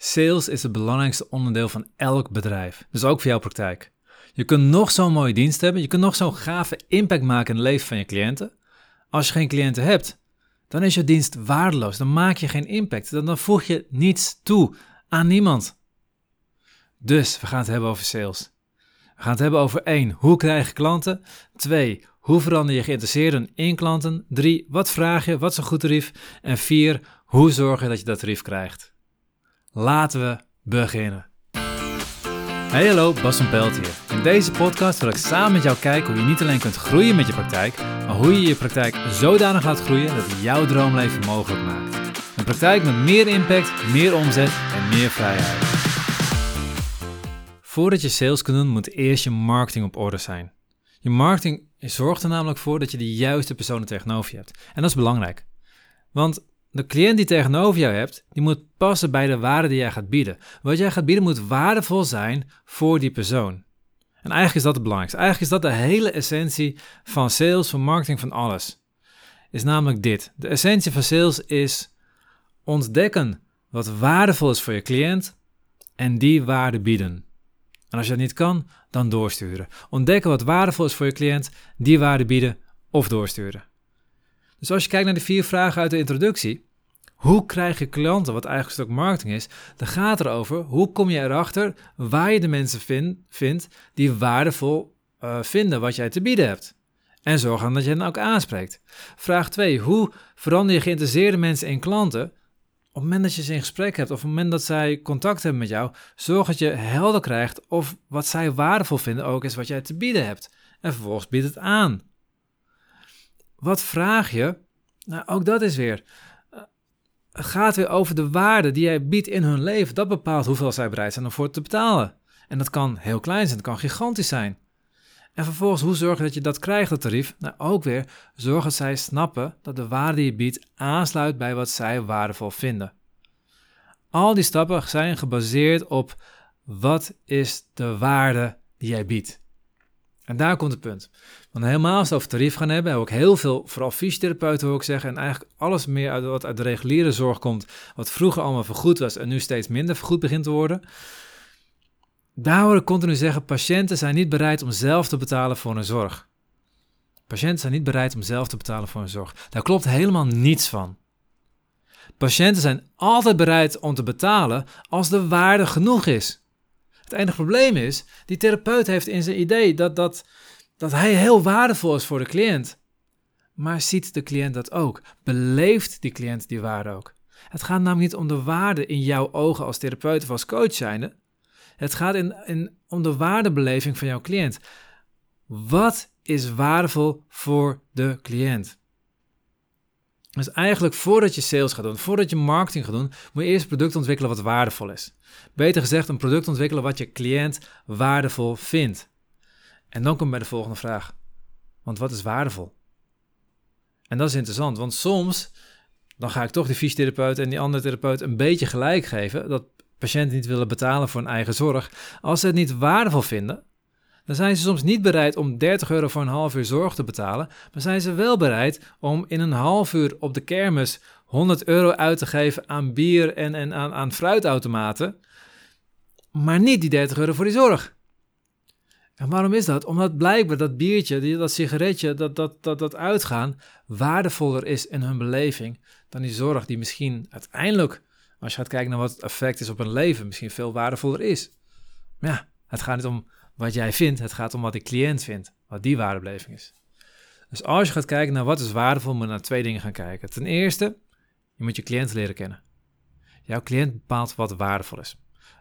Sales is het belangrijkste onderdeel van elk bedrijf, dus ook voor jouw praktijk. Je kunt nog zo'n mooie dienst hebben, je kunt nog zo'n gave impact maken in het leven van je cliënten. Als je geen cliënten hebt, dan is je dienst waardeloos, dan maak je geen impact, dan voeg je niets toe aan niemand. Dus we gaan het hebben over sales. We gaan het hebben over 1. Hoe krijg je klanten? 2. Hoe verander je geïnteresseerden in klanten? 3. Wat vraag je? Wat is een goed tarief? En 4. Hoe zorg je dat je dat tarief krijgt? Laten we beginnen. Hey hallo, Bas van Pelt hier. In deze podcast wil ik samen met jou kijken hoe je niet alleen kunt groeien met je praktijk, maar hoe je je praktijk zodanig laat groeien dat het jouw droomleven mogelijk maakt. Een praktijk met meer impact, meer omzet en meer vrijheid. Voordat je sales kunt doen, moet eerst je marketing op orde zijn. Je marketing zorgt er namelijk voor dat je de juiste personen tegenover je hebt. En dat is belangrijk. Want de cliënt die tegenover jou hebt, die moet passen bij de waarde die jij gaat bieden. Wat jij gaat bieden moet waardevol zijn voor die persoon. En eigenlijk is dat het belangrijkste. Eigenlijk is dat de hele essentie van sales, van marketing, van alles. Is namelijk dit. De essentie van sales is ontdekken wat waardevol is voor je cliënt en die waarde bieden. En als je dat niet kan, dan doorsturen. Ontdekken wat waardevol is voor je cliënt, die waarde bieden of doorsturen. Dus als je kijkt naar de vier vragen uit de introductie, hoe krijg je klanten, wat eigenlijk stuk marketing is, dan gaat erover hoe kom je erachter waar je de mensen vind, vindt die waardevol uh, vinden wat jij te bieden hebt. En zorg dan dat je hen ook aanspreekt. Vraag 2. Hoe verander je geïnteresseerde mensen in klanten? Op het moment dat je ze in gesprek hebt of op het moment dat zij contact hebben met jou, zorg dat je helder krijgt of wat zij waardevol vinden ook is wat jij te bieden hebt. En vervolgens bied het aan. Wat vraag je? Nou, ook dat is weer. Het eh, gaat weer over de waarde die jij biedt in hun leven. Dat bepaalt hoeveel zij bereid zijn om voor te betalen. En dat kan heel klein zijn, dat kan gigantisch zijn. En vervolgens, hoe zorg je dat je dat krijgt, dat tarief? Nou, ook weer, zorg dat zij snappen dat de waarde die je biedt aansluit bij wat zij waardevol vinden. Al die stappen zijn gebaseerd op wat is de waarde die jij biedt. En daar komt het punt. Want helemaal als we over tarief gaan hebben, we ook heel veel, vooral fysiotherapeuten ik zeggen, en eigenlijk alles meer uit, wat uit de reguliere zorg komt, wat vroeger allemaal vergoed was en nu steeds minder vergoed begint te worden. Daar hoor ik continu zeggen, patiënten zijn niet bereid om zelf te betalen voor hun zorg. Patiënten zijn niet bereid om zelf te betalen voor hun zorg. Daar klopt helemaal niets van. Patiënten zijn altijd bereid om te betalen als de waarde genoeg is. Het enige probleem is, die therapeut heeft in zijn idee dat, dat, dat hij heel waardevol is voor de cliënt. Maar ziet de cliënt dat ook? Beleeft die cliënt die waarde ook? Het gaat namelijk niet om de waarde in jouw ogen als therapeut of als coach zijnde. Het gaat in, in, om de waardebeleving van jouw cliënt. Wat is waardevol voor de cliënt? Dus eigenlijk voordat je sales gaat doen, voordat je marketing gaat doen, moet je eerst een product ontwikkelen wat waardevol is. Beter gezegd, een product ontwikkelen wat je cliënt waardevol vindt. En dan kom bij de volgende vraag. Want wat is waardevol? En dat is interessant, want soms dan ga ik toch die fysiotherapeut en die andere therapeut een beetje gelijk geven dat patiënten niet willen betalen voor hun eigen zorg. Als ze het niet waardevol vinden, dan zijn ze soms niet bereid om 30 euro voor een half uur zorg te betalen, maar zijn ze wel bereid om in een half uur op de kermis 100 euro uit te geven aan bier en, en aan, aan fruitautomaten, maar niet die 30 euro voor die zorg. En waarom is dat? Omdat blijkbaar dat biertje, dat sigaretje, dat, dat, dat, dat uitgaan waardevoller is in hun beleving dan die zorg die misschien uiteindelijk, als je gaat kijken naar wat het effect is op hun leven, misschien veel waardevoller is. Maar ja, het gaat niet om wat jij vindt, het gaat om wat de cliënt vindt, wat die waardebeleving is. Dus als je gaat kijken naar wat is waardevol, moet je naar twee dingen gaan kijken. Ten eerste, je moet je cliënt leren kennen. Jouw cliënt bepaalt wat waardevol is.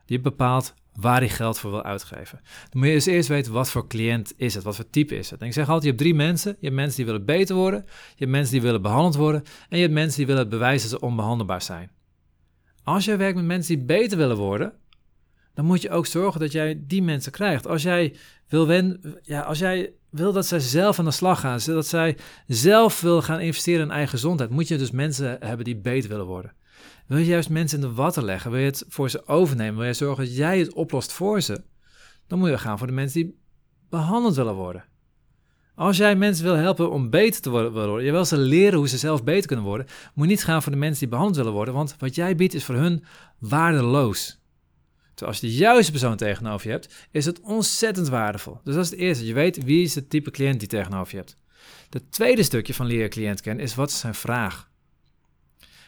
Die bepaalt waar hij geld voor wil uitgeven. Dan moet je eens eerst weten wat voor cliënt is het, wat voor type is het. En ik zeg altijd, je hebt drie mensen. Je hebt mensen die willen beter worden, je hebt mensen die willen behandeld worden en je hebt mensen die willen bewijzen dat ze onbehandelbaar zijn. Als jij werkt met mensen die beter willen worden, dan moet je ook zorgen dat jij die mensen krijgt. Als jij wil, wen, ja, als jij wil dat zij zelf aan de slag gaan, zodat zij zelf wil gaan investeren in eigen gezondheid, moet je dus mensen hebben die beter willen worden. Wil je juist mensen in de watten leggen? Wil je het voor ze overnemen? Wil je zorgen dat jij het oplost voor ze? Dan moet je gaan voor de mensen die behandeld willen worden. Als jij mensen wil helpen om beter te worden, je wil ze leren hoe ze zelf beter kunnen worden, moet je niet gaan voor de mensen die behandeld willen worden, want wat jij biedt is voor hun waardeloos. Terwijl als je de juiste persoon tegenover je hebt, is het ontzettend waardevol. Dus dat is het eerste. Je weet wie is het type cliënt die tegenover je hebt. Het tweede stukje van leren cliënt kennen is wat is zijn vraag.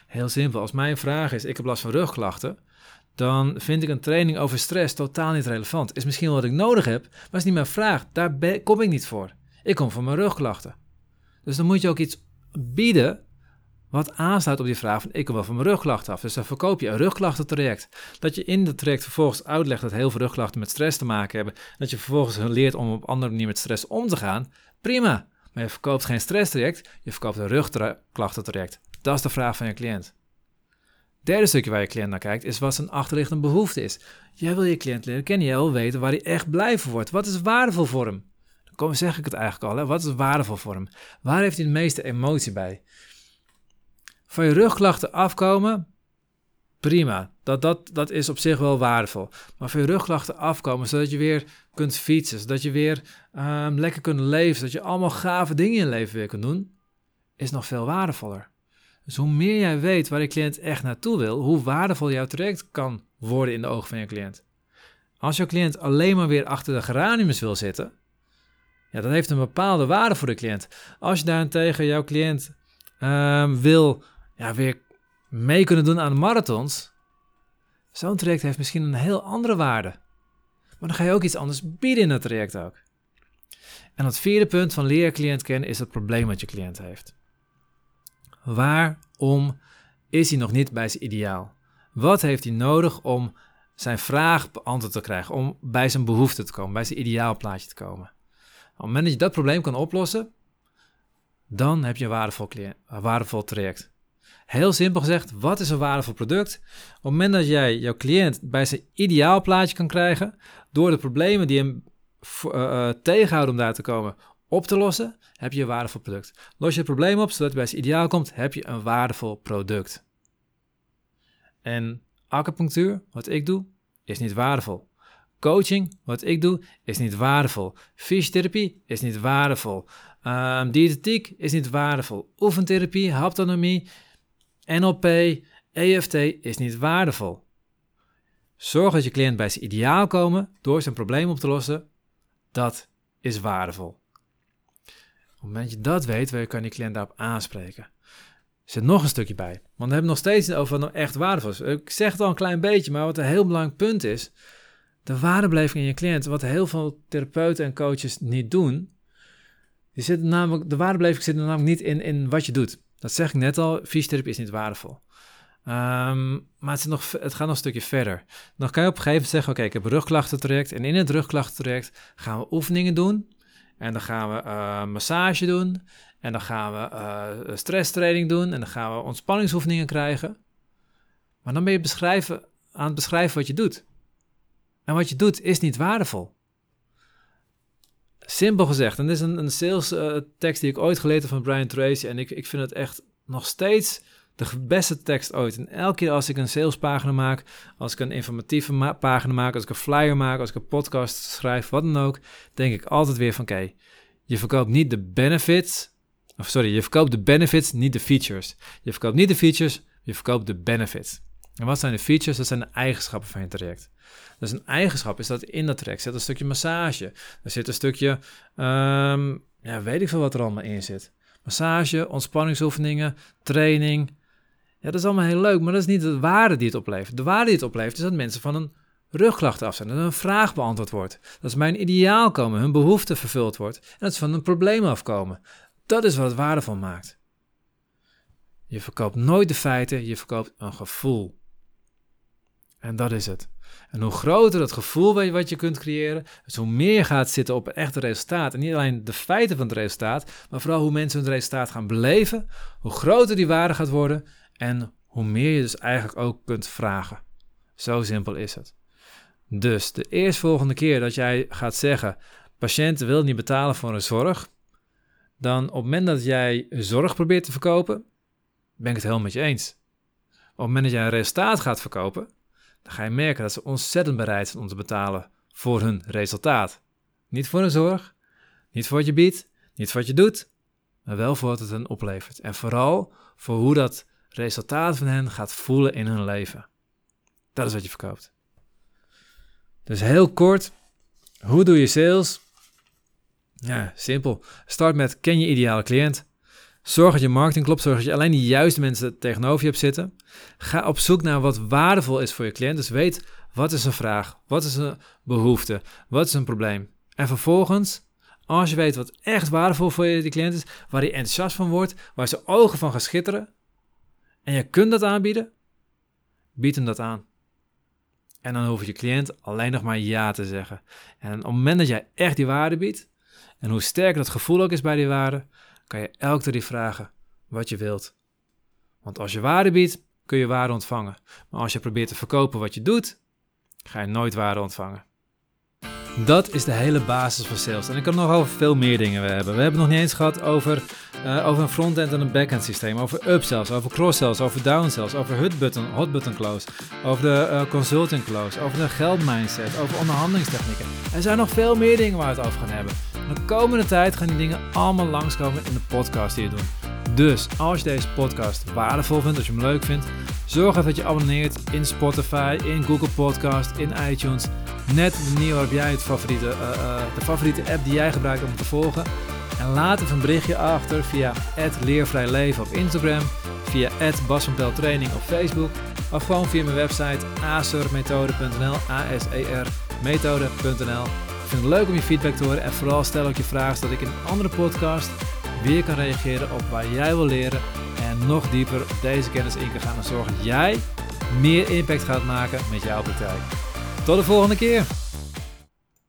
Heel simpel. Als mijn vraag is, ik heb last van rugklachten, dan vind ik een training over stress totaal niet relevant. Is misschien wat ik nodig heb, maar is niet mijn vraag. Daar kom ik niet voor. Ik kom voor mijn rugklachten. Dus dan moet je ook iets bieden wat aansluit op die vraag van ik kom wel van mijn rugklachten af. Dus dan verkoop je een rugklachtentraject. Dat je in dat traject vervolgens uitlegt dat heel veel rugklachten met stress te maken hebben. Dat je vervolgens leert om op andere manier met stress om te gaan. Prima. Maar je verkoopt geen stresstraject, je verkoopt een rugklachtentraject. Dat is de vraag van je cliënt. Derde stukje waar je cliënt naar kijkt is wat zijn achterliggende behoefte is. Jij wil je cliënt leren kennen, jij wil weten waar hij echt blij van wordt. Wat is waardevol voor hem? Dan zeg ik het eigenlijk al, hè? wat is waardevol voor hem? Waar heeft hij de meeste emotie bij? Van je rugklachten afkomen, prima. Dat, dat, dat is op zich wel waardevol. Maar van je rugklachten afkomen, zodat je weer kunt fietsen, zodat je weer um, lekker kunt leven, zodat je allemaal gave dingen in je leven weer kunt doen, is nog veel waardevoller. Dus hoe meer jij weet waar je cliënt echt naartoe wil, hoe waardevol jouw traject kan worden in de ogen van je cliënt. Als jouw cliënt alleen maar weer achter de geraniums wil zitten, ja, dat heeft een bepaalde waarde voor de cliënt. Als je daarentegen jouw cliënt um, wil ja, weer mee kunnen doen aan marathons, zo'n traject heeft misschien een heel andere waarde. Maar dan ga je ook iets anders bieden in het traject ook. En het vierde punt van leer cliënt kennen is het probleem wat je cliënt heeft. Waarom is hij nog niet bij zijn ideaal? Wat heeft hij nodig om zijn vraag beantwoord te krijgen, om bij zijn behoefte te komen, bij zijn ideaalplaatje te komen? Op het moment dat je dat probleem kan oplossen, dan heb je waardevol, een waardevol traject. Heel simpel gezegd, wat is een waardevol product? Op het moment dat jij jouw cliënt bij zijn ideaalplaatje kan krijgen, door de problemen die hem uh, tegenhouden om daar te komen op te lossen, heb je een waardevol product. Los je het probleem op, zodat het bij zijn ideaal komt, heb je een waardevol product. En acupunctuur, wat ik doe, is niet waardevol. Coaching, wat ik doe, is niet waardevol. Fysiotherapie is niet waardevol. Um, is niet waardevol. Oefentherapie, haptonomie, NLP, EFT is niet waardevol. Zorg dat je cliënt bij zijn ideaal komen door zijn probleem op te lossen. Dat is waardevol. Op het moment dat je dat weet, kan je cliënt daarop aanspreken. Er zit nog een stukje bij. Want we hebben nog steeds over wat nou echt waardevol is. Ik zeg het al een klein beetje, maar wat een heel belangrijk punt is. De waardebeleving in je cliënt, wat heel veel therapeuten en coaches niet doen. Die zit namelijk, de waardebeleving zit namelijk niet in, in wat je doet. Dat zeg ik net al, fysiotherapie is niet waardevol. Um, maar het, nog, het, gaat nog een stukje verder. Dan kan je op een gegeven moment zeggen, oké, ik heb een rugklachtentraject. En in het rugklachtentraject gaan we oefeningen doen en dan gaan we uh, massage doen. En dan gaan we uh, stresstraining doen. En dan gaan we ontspanningsoefeningen krijgen. Maar dan ben je beschrijven, aan het beschrijven wat je doet. En wat je doet is niet waardevol. Simpel gezegd. En dit is een, een sales uh, tekst die ik ooit geleerd heb van Brian Tracy. En ik, ik vind het echt nog steeds de beste tekst ooit. En elke keer als ik een salespagina maak, als ik een informatieve pagina maak, als ik een flyer maak, als ik een podcast schrijf, wat dan ook, denk ik altijd weer van oké, je verkoopt niet de benefits, of sorry, je verkoopt de benefits, niet de features. Je verkoopt niet de features, je verkoopt de benefits. En wat zijn de features? Dat zijn de eigenschappen van je traject. Dus een eigenschap is dat in dat traject zit een stukje massage. Er zit een stukje, um, ja, weet ik veel wat er allemaal in zit. Massage, ontspanningsoefeningen, training, ja, dat is allemaal heel leuk, maar dat is niet de waarde die het oplevert. De waarde die het oplevert is dat mensen van een rugklacht af zijn, dat een vraag beantwoord wordt, dat ze bij een ideaal komen, hun behoefte vervuld wordt en dat ze van een probleem afkomen. Dat is wat het waardevol maakt. Je verkoopt nooit de feiten, je verkoopt een gevoel. En dat is het. En hoe groter het gevoel wat je kunt creëren, dus hoe meer gaat zitten op het echte resultaat. En niet alleen de feiten van het resultaat, maar vooral hoe mensen het resultaat gaan beleven, hoe groter die waarde gaat worden en hoe meer je dus eigenlijk ook kunt vragen. Zo simpel is het. Dus de eerstvolgende keer dat jij gaat zeggen: patiënten willen niet betalen voor een zorg, dan op het moment dat jij zorg probeert te verkopen, ben ik het helemaal met je eens. Op het moment dat jij een resultaat gaat verkopen, dan ga je merken dat ze ontzettend bereid zijn om te betalen voor hun resultaat. Niet voor een zorg, niet voor wat je biedt, Niet voor wat je doet, maar wel voor wat het hen oplevert. En vooral voor hoe dat resultaat van hen gaat voelen in hun leven. Dat is wat je verkoopt. Dus heel kort, hoe doe je sales? Ja, simpel. Start met ken je ideale cliënt. Zorg dat je marketing klopt. Zorg dat je alleen de juiste mensen tegenover je hebt zitten. Ga op zoek naar wat waardevol is voor je cliënt. Dus weet wat is een vraag, wat is een behoefte, wat is een probleem. En vervolgens, als je weet wat echt waardevol voor je cliënt is, waar hij enthousiast van wordt, waar zijn ogen van gaan schitteren, en je kunt dat aanbieden, bied hem dat aan. En dan hoeft je cliënt alleen nog maar ja te zeggen. En op het moment dat jij echt die waarde biedt, en hoe sterker dat gevoel ook is bij die waarde, kan je elke keer die vragen wat je wilt. Want als je waarde biedt, kun je waarde ontvangen. Maar als je probeert te verkopen wat je doet, ga je nooit waarde ontvangen. Dat is de hele basis van sales. En ik kan nog over veel meer dingen hebben. We hebben het nog niet eens gehad over, uh, over een front-end en een back-end systeem. Over upsells, over cross-sells, over downsells, over hot-button, hot-button close. Over de uh, consulting close, over de geldmindset, over onderhandelingstechnieken. Er zijn nog veel meer dingen waar we het over gaan hebben. De komende tijd gaan die dingen allemaal langskomen in de podcast die we doen. Dus als je deze podcast waardevol vindt, als je hem leuk vindt, zorg even dat je abonneert in Spotify, in Google Podcast, in iTunes. Net de manier waarop jij het favoriete, uh, uh, de favoriete app die jij gebruikt om te volgen. En laat even een berichtje achter via leervrijleven op Instagram, via Training op Facebook of gewoon via mijn website asermethode.nl, a-s-e-r methode.nl. Vind het leuk om je feedback te horen en vooral stel ook je vragen zodat ik in een andere podcast weer kan reageren op waar jij wil leren en nog dieper deze kennis in kan gaan en zorgen dat jij meer impact gaat maken met jouw praktijk. Tot de volgende keer!